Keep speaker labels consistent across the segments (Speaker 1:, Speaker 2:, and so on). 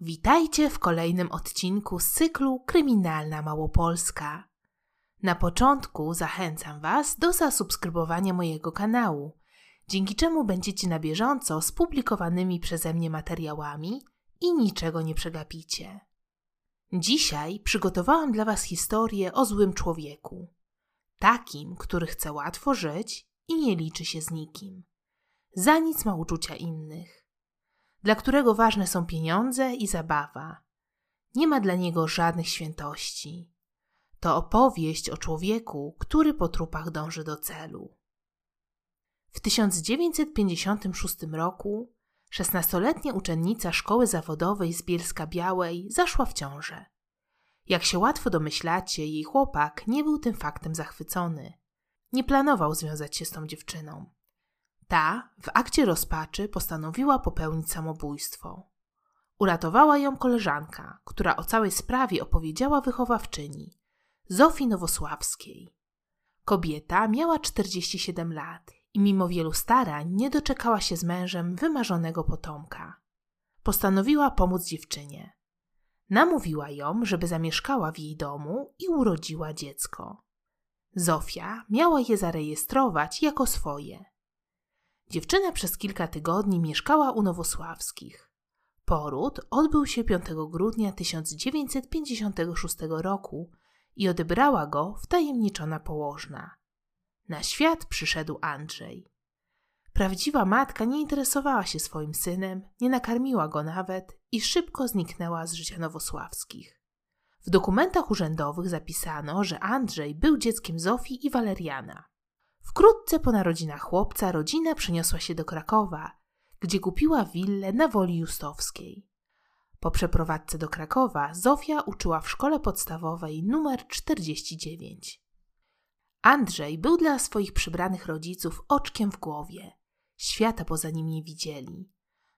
Speaker 1: Witajcie w kolejnym odcinku z cyklu Kryminalna Małopolska. Na początku zachęcam Was do zasubskrybowania mojego kanału, dzięki czemu będziecie na bieżąco z publikowanymi przeze mnie materiałami i niczego nie przegapicie. Dzisiaj przygotowałam dla Was historię o złym człowieku, takim, który chce łatwo żyć i nie liczy się z nikim. Za nic ma uczucia innych dla którego ważne są pieniądze i zabawa. Nie ma dla niego żadnych świętości. To opowieść o człowieku, który po trupach dąży do celu. W 1956 roku 16-letnia uczennica szkoły zawodowej z Bielska Białej zaszła w ciążę. Jak się łatwo domyślacie, jej chłopak nie był tym faktem zachwycony. Nie planował związać się z tą dziewczyną. Ta w akcie rozpaczy postanowiła popełnić samobójstwo. Uratowała ją koleżanka, która o całej sprawie opowiedziała wychowawczyni, Zofii Nowosławskiej. Kobieta miała 47 lat i mimo wielu starań nie doczekała się z mężem wymarzonego potomka. Postanowiła pomóc dziewczynie. Namówiła ją, żeby zamieszkała w jej domu i urodziła dziecko. Zofia miała je zarejestrować jako swoje – Dziewczyna przez kilka tygodni mieszkała u Nowosławskich. Poród odbył się 5 grudnia 1956 roku i odebrała go wtajemniczona położna. Na świat przyszedł Andrzej. Prawdziwa matka nie interesowała się swoim synem, nie nakarmiła go nawet i szybko zniknęła z życia Nowosławskich. W dokumentach urzędowych zapisano, że Andrzej był dzieckiem Zofii i Waleriana. Wkrótce po narodzinach chłopca rodzina przeniosła się do Krakowa, gdzie kupiła willę na Woli Justowskiej. Po przeprowadzce do Krakowa Zofia uczyła w szkole podstawowej numer 49. Andrzej był dla swoich przybranych rodziców oczkiem w głowie. Świata poza nim nie widzieli.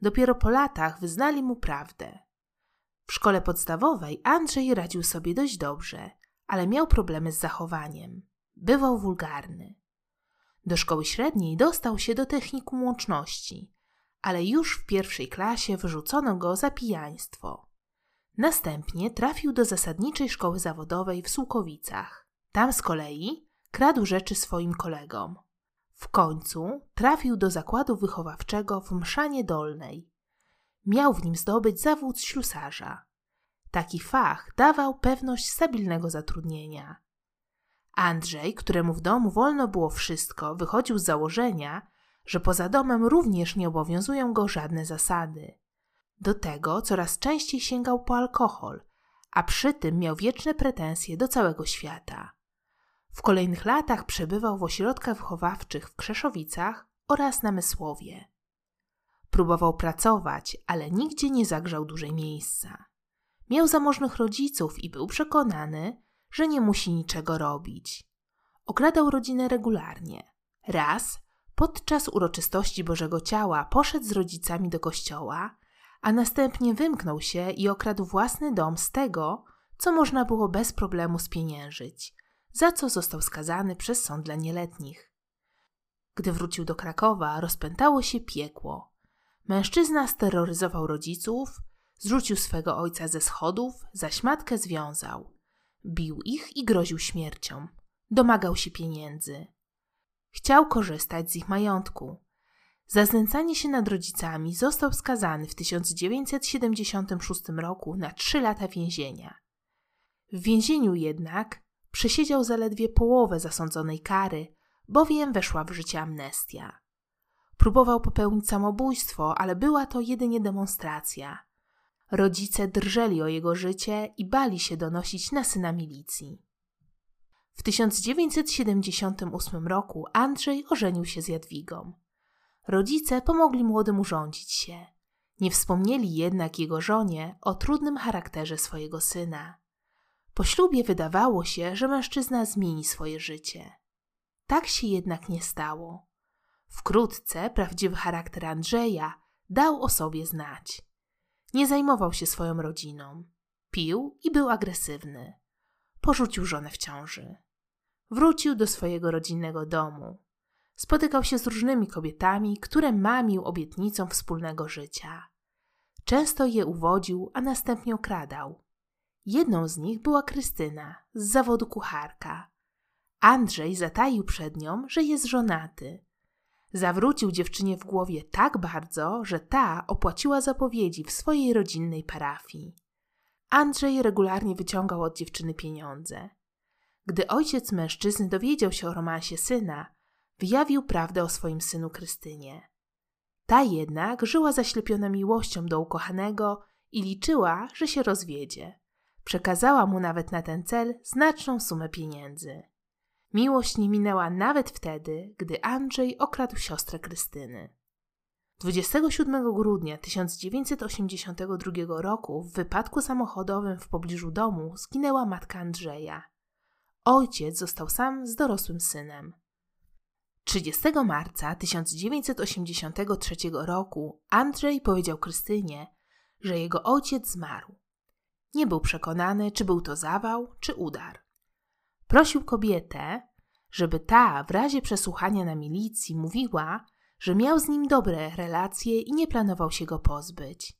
Speaker 1: Dopiero po latach wyznali mu prawdę. W szkole podstawowej Andrzej radził sobie dość dobrze, ale miał problemy z zachowaniem. Bywał wulgarny. Do szkoły średniej dostał się do technikum łączności, ale już w pierwszej klasie wyrzucono go za pijaństwo. Następnie trafił do zasadniczej szkoły zawodowej w Sułkowicach. Tam z kolei kradł rzeczy swoim kolegom. W końcu trafił do zakładu wychowawczego w Mszanie Dolnej. Miał w nim zdobyć zawód ślusarza. Taki fach dawał pewność stabilnego zatrudnienia. Andrzej, któremu w domu wolno było wszystko, wychodził z założenia, że poza domem również nie obowiązują go żadne zasady. Do tego coraz częściej sięgał po alkohol, a przy tym miał wieczne pretensje do całego świata. W kolejnych latach przebywał w ośrodkach wychowawczych w Krzeszowicach oraz na Mysłowie. Próbował pracować, ale nigdzie nie zagrzał dłużej miejsca. Miał zamożnych rodziców i był przekonany, że nie musi niczego robić. Okradał rodzinę regularnie. Raz, podczas uroczystości Bożego Ciała, poszedł z rodzicami do kościoła, a następnie wymknął się i okradł własny dom z tego, co można było bez problemu spieniężyć, za co został skazany przez sąd dla nieletnich. Gdy wrócił do Krakowa, rozpętało się piekło. Mężczyzna steroryzował rodziców, zrzucił swego ojca ze schodów, zaś matkę związał. Bił ich i groził śmiercią. Domagał się pieniędzy. Chciał korzystać z ich majątku. Za znęcanie się nad rodzicami został skazany w 1976 roku na trzy lata więzienia. W więzieniu jednak przesiedział zaledwie połowę zasądzonej kary, bowiem weszła w życie amnestia. Próbował popełnić samobójstwo, ale była to jedynie demonstracja. Rodzice drżeli o jego życie i bali się donosić na syna milicji. W 1978 roku Andrzej ożenił się z Jadwigą. Rodzice pomogli młodym urządzić się. Nie wspomnieli jednak jego żonie o trudnym charakterze swojego syna. Po ślubie wydawało się, że mężczyzna zmieni swoje życie. Tak się jednak nie stało. Wkrótce prawdziwy charakter Andrzeja dał o sobie znać. Nie zajmował się swoją rodziną. Pił i był agresywny. Porzucił żonę w ciąży. Wrócił do swojego rodzinnego domu. Spotykał się z różnymi kobietami, które mamił obietnicą wspólnego życia. Często je uwodził, a następnie okradał. Jedną z nich była Krystyna, z zawodu kucharka. Andrzej zataił przed nią, że jest żonaty. Zawrócił dziewczynie w głowie tak bardzo, że ta opłaciła zapowiedzi w swojej rodzinnej parafii. Andrzej regularnie wyciągał od dziewczyny pieniądze. Gdy ojciec mężczyzny dowiedział się o romansie syna, wyjawił prawdę o swoim synu Krystynie. Ta jednak żyła zaślepiona miłością do ukochanego i liczyła, że się rozwiedzie. Przekazała mu nawet na ten cel znaczną sumę pieniędzy. Miłość nie minęła nawet wtedy, gdy Andrzej okradł siostrę Krystyny. 27 grudnia 1982 roku w wypadku samochodowym w pobliżu domu zginęła matka Andrzeja. Ojciec został sam z dorosłym synem. 30 marca 1983 roku Andrzej powiedział Krystynie, że jego ojciec zmarł. Nie był przekonany, czy był to zawał, czy udar. Prosił kobietę, żeby ta w razie przesłuchania na milicji mówiła, że miał z nim dobre relacje i nie planował się go pozbyć.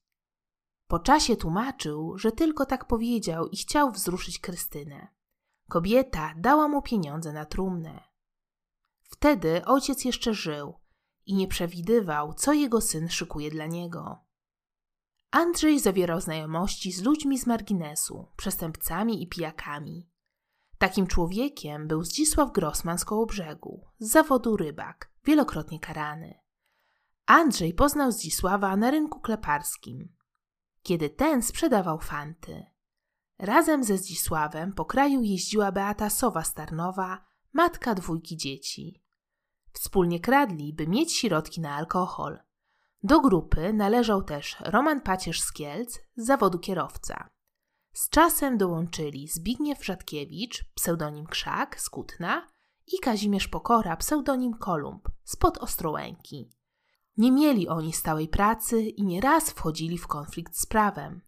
Speaker 1: Po czasie tłumaczył, że tylko tak powiedział i chciał wzruszyć Krystynę. Kobieta dała mu pieniądze na trumnę. Wtedy ojciec jeszcze żył i nie przewidywał, co jego syn szykuje dla niego. Andrzej zawierał znajomości z ludźmi z marginesu, przestępcami i pijakami. Takim człowiekiem był Zdzisław Grossman z Kołobrzegu, z zawodu rybak, wielokrotnie karany. Andrzej poznał Zdzisława na rynku kleparskim, kiedy ten sprzedawał fanty. Razem ze Zdzisławem po kraju jeździła Beata Sowa-Starnowa, matka dwójki dzieci. Wspólnie kradli, by mieć środki na alkohol. Do grupy należał też Roman Pacierz z Kielc z zawodu kierowca. Z czasem dołączyli Zbigniew Rzadkiewicz, pseudonim Krzak z Kutna i Kazimierz Pokora, pseudonim Kolumb, spod Ostrołęki. Nie mieli oni stałej pracy i nieraz wchodzili w konflikt z prawem.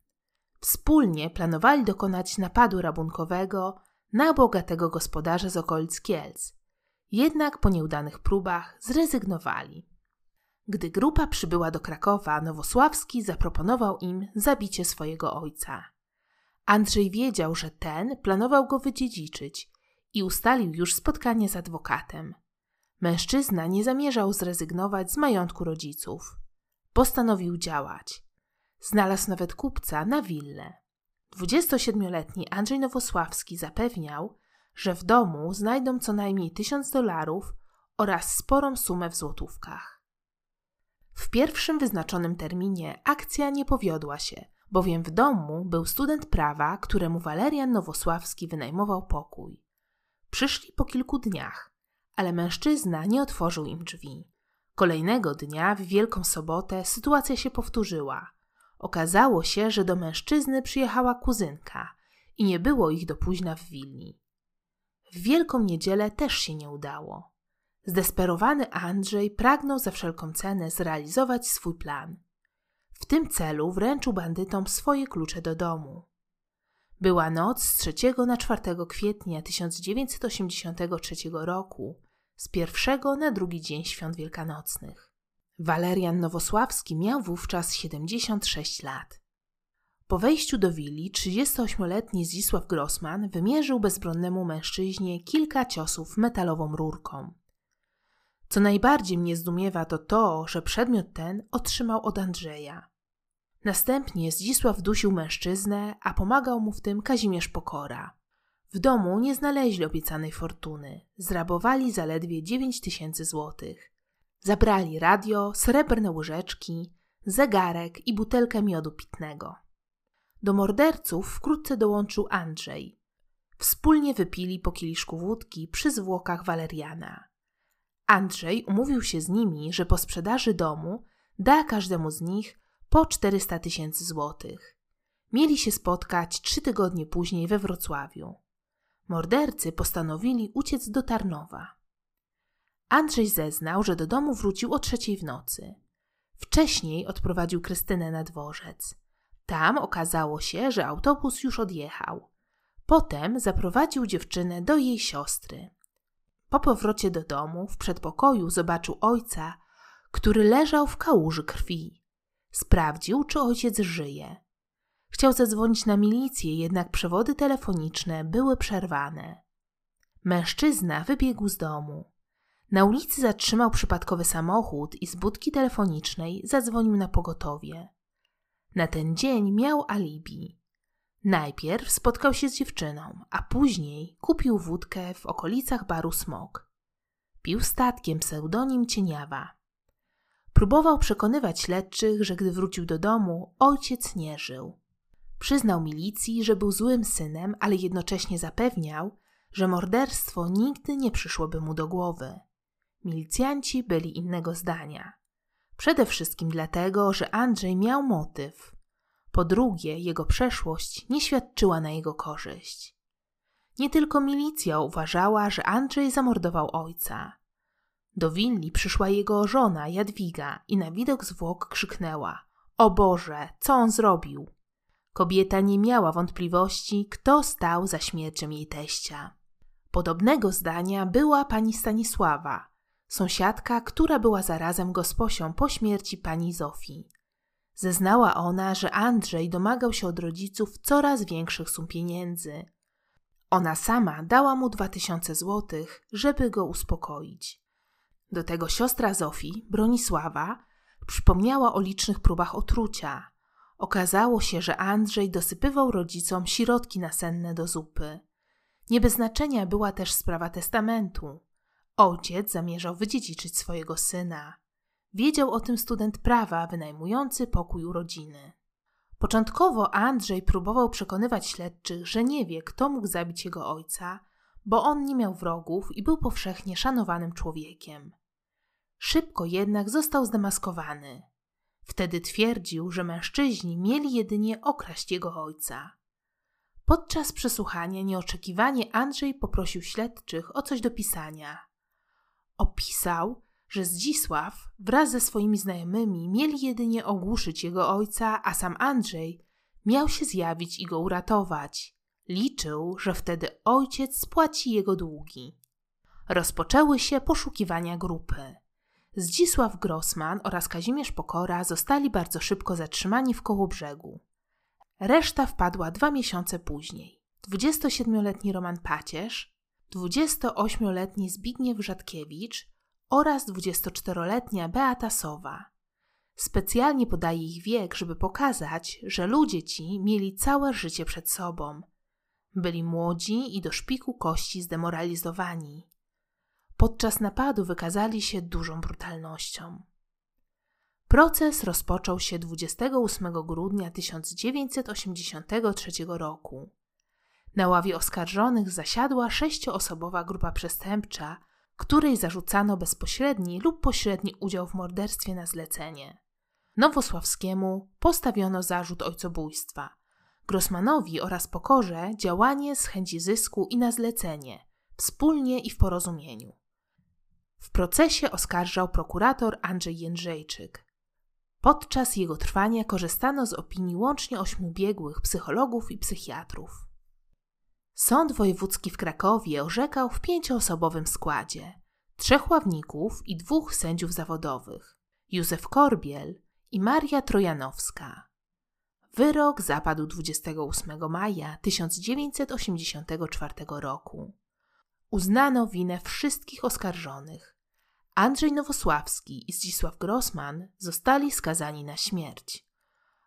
Speaker 1: Wspólnie planowali dokonać napadu rabunkowego na bogatego gospodarza z okolic Kielc. Jednak po nieudanych próbach zrezygnowali. Gdy grupa przybyła do Krakowa, Nowosławski zaproponował im zabicie swojego ojca. Andrzej wiedział, że ten planował go wydziedziczyć i ustalił już spotkanie z adwokatem. Mężczyzna nie zamierzał zrezygnować z majątku rodziców. Postanowił działać. Znalazł nawet kupca na willę. 27-letni Andrzej Nowosławski zapewniał, że w domu znajdą co najmniej tysiąc dolarów oraz sporą sumę w złotówkach. W pierwszym wyznaczonym terminie akcja nie powiodła się, bowiem w domu był student prawa, któremu Walerian Nowosławski wynajmował pokój. Przyszli po kilku dniach, ale mężczyzna nie otworzył im drzwi. Kolejnego dnia, w Wielką Sobotę, sytuacja się powtórzyła. Okazało się, że do mężczyzny przyjechała kuzynka i nie było ich do późna w willi. W Wielką Niedzielę też się nie udało. Zdesperowany Andrzej pragnął za wszelką cenę zrealizować swój plan. W tym celu wręczył bandytom swoje klucze do domu. Była noc z 3 na 4 kwietnia 1983 roku, z pierwszego na drugi dzień świąt wielkanocnych. Walerian Nowosławski miał wówczas 76 lat. Po wejściu do willi 38-letni Zisław Grossman wymierzył bezbronnemu mężczyźnie kilka ciosów metalową rurką. Co najbardziej mnie zdumiewa to to, że przedmiot ten otrzymał od Andrzeja. Następnie Zdzisław dusił mężczyznę, a pomagał mu w tym Kazimierz Pokora. W domu nie znaleźli obiecanej fortuny. Zrabowali zaledwie 9 tysięcy złotych. Zabrali radio, srebrne łyżeczki, zegarek i butelkę miodu pitnego. Do morderców wkrótce dołączył Andrzej. Wspólnie wypili po kieliszku wódki przy zwłokach Waleriana. Andrzej umówił się z nimi, że po sprzedaży domu da każdemu z nich po 400 tysięcy złotych. Mieli się spotkać trzy tygodnie później we Wrocławiu. Mordercy postanowili uciec do Tarnowa. Andrzej zeznał, że do domu wrócił o trzeciej w nocy. Wcześniej odprowadził Krystynę na dworzec. Tam okazało się, że autobus już odjechał. Potem zaprowadził dziewczynę do jej siostry. Po powrocie do domu w przedpokoju zobaczył ojca, który leżał w kałuży krwi. Sprawdził, czy ojciec żyje. Chciał zadzwonić na milicję, jednak przewody telefoniczne były przerwane. Mężczyzna wybiegł z domu. Na ulicy zatrzymał przypadkowy samochód i z budki telefonicznej zadzwonił na pogotowie. Na ten dzień miał alibi. Najpierw spotkał się z dziewczyną, a później kupił wódkę w okolicach baru Smok. Pił statkiem pseudonim Cieniawa. Próbował przekonywać śledczych, że gdy wrócił do domu, ojciec nie żył. Przyznał milicji, że był złym synem, ale jednocześnie zapewniał, że morderstwo nigdy nie przyszłoby mu do głowy. Milicjanci byli innego zdania. Przede wszystkim dlatego, że Andrzej miał motyw. Po drugie, jego przeszłość nie świadczyła na jego korzyść. Nie tylko milicja uważała, że Andrzej zamordował ojca. Do willi przyszła jego żona Jadwiga i na widok zwłok krzyknęła: O Boże, co on zrobił? Kobieta nie miała wątpliwości, kto stał za śmiercią jej teścia. Podobnego zdania była pani Stanisława, sąsiadka, która była zarazem gosposią po śmierci pani Zofii. Zeznała ona, że Andrzej domagał się od rodziców coraz większych sum pieniędzy. Ona sama dała mu dwa tysiące złotych, żeby go uspokoić. Do tego siostra Zofii, Bronisława, przypomniała o licznych próbach otrucia. Okazało się, że Andrzej dosypywał rodzicom środki nasenne do zupy. Nie bez znaczenia była też sprawa testamentu. Ojciec zamierzał wydziedziczyć swojego syna. Wiedział o tym student prawa wynajmujący pokój u rodziny. Początkowo Andrzej próbował przekonywać śledczych, że nie wie, kto mógł zabić jego ojca, bo on nie miał wrogów i był powszechnie szanowanym człowiekiem. Szybko jednak został zdemaskowany. Wtedy twierdził, że mężczyźni mieli jedynie okraść jego ojca. Podczas przesłuchania nieoczekiwanie Andrzej poprosił śledczych o coś do pisania. Opisał, że Zdzisław wraz ze swoimi znajomymi mieli jedynie ogłuszyć jego ojca, a sam Andrzej miał się zjawić i go uratować. Liczył, że wtedy ojciec spłaci jego długi. Rozpoczęły się poszukiwania grupy. Zdzisław Grossman oraz Kazimierz Pokora zostali bardzo szybko zatrzymani w Kołobrzegu. Reszta wpadła dwa miesiące później. 27-letni Roman Pacierz, 28-letni Zbigniew Rzadkiewicz oraz 24-letnia Beata Sowa. Specjalnie podaje ich wiek, żeby pokazać, że ludzie ci mieli całe życie przed sobą. Byli młodzi i do szpiku kości zdemoralizowani. Podczas napadu wykazali się dużą brutalnością. Proces rozpoczął się 28 grudnia 1983 roku. Na ławie oskarżonych zasiadła sześcioosobowa grupa przestępcza, której zarzucano bezpośredni lub pośredni udział w morderstwie na zlecenie. Nowosławskiemu postawiono zarzut ojcobójstwa, Grossmanowi oraz Pokorze działanie z chęci zysku i na zlecenie, wspólnie i w porozumieniu. W procesie oskarżał prokurator Andrzej Jędrzejczyk. Podczas jego trwania korzystano z opinii łącznie ośmiu biegłych psychologów i psychiatrów. Sąd wojewódzki w Krakowie orzekał w pięcioosobowym składzie trzech ławników i dwóch sędziów zawodowych Józef Korbiel i Maria Trojanowska. Wyrok zapadł 28 maja 1984 roku. Uznano winę wszystkich oskarżonych. Andrzej Nowosławski i Zdzisław Grossman zostali skazani na śmierć.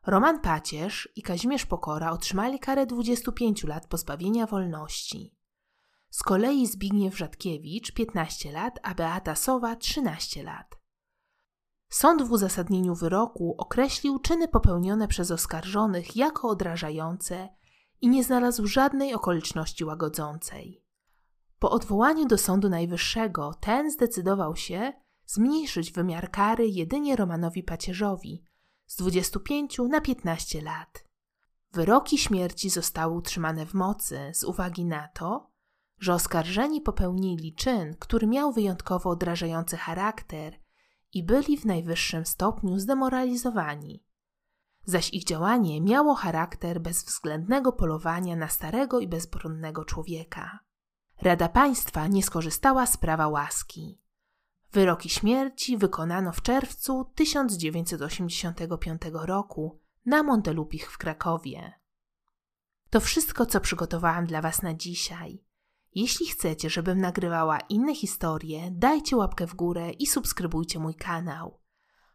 Speaker 1: Roman Pacierz i Kazimierz Pokora otrzymali karę 25 lat pozbawienia wolności. Z kolei Zbigniew Rzadkiewicz 15 lat, a Beata Sowa 13 lat. Sąd w uzasadnieniu wyroku określił czyny popełnione przez oskarżonych jako odrażające i nie znalazł żadnej okoliczności łagodzącej. Po odwołaniu do Sądu Najwyższego ten zdecydował się zmniejszyć wymiar kary jedynie Romanowi Pacierzowi z 25 na 15 lat. Wyroki śmierci zostały utrzymane w mocy z uwagi na to, że oskarżeni popełnili czyn, który miał wyjątkowo odrażający charakter i byli w najwyższym stopniu zdemoralizowani. Zaś ich działanie miało charakter bezwzględnego polowania na starego i bezbronnego człowieka. Rada Państwa nie skorzystała z prawa łaski. Wyroki śmierci wykonano w czerwcu 1985 roku na Montelupich w Krakowie. To wszystko, co przygotowałam dla Was na dzisiaj. Jeśli chcecie, żebym nagrywała inne historie, dajcie łapkę w górę i subskrybujcie mój kanał.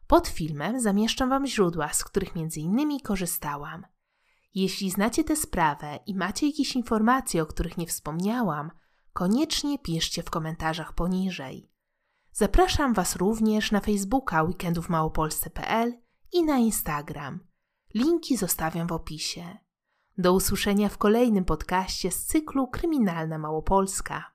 Speaker 1: Pod filmem zamieszczam Wam źródła, z których innymi korzystałam. Jeśli znacie tę sprawę i macie jakieś informacje, o których nie wspomniałam, koniecznie piszcie w komentarzach poniżej. Zapraszam Was również na Facebooka weekendówmałopolsce.pl i na Instagram. Linki zostawiam w opisie. Do usłyszenia w kolejnym podcaście z cyklu Kryminalna Małopolska.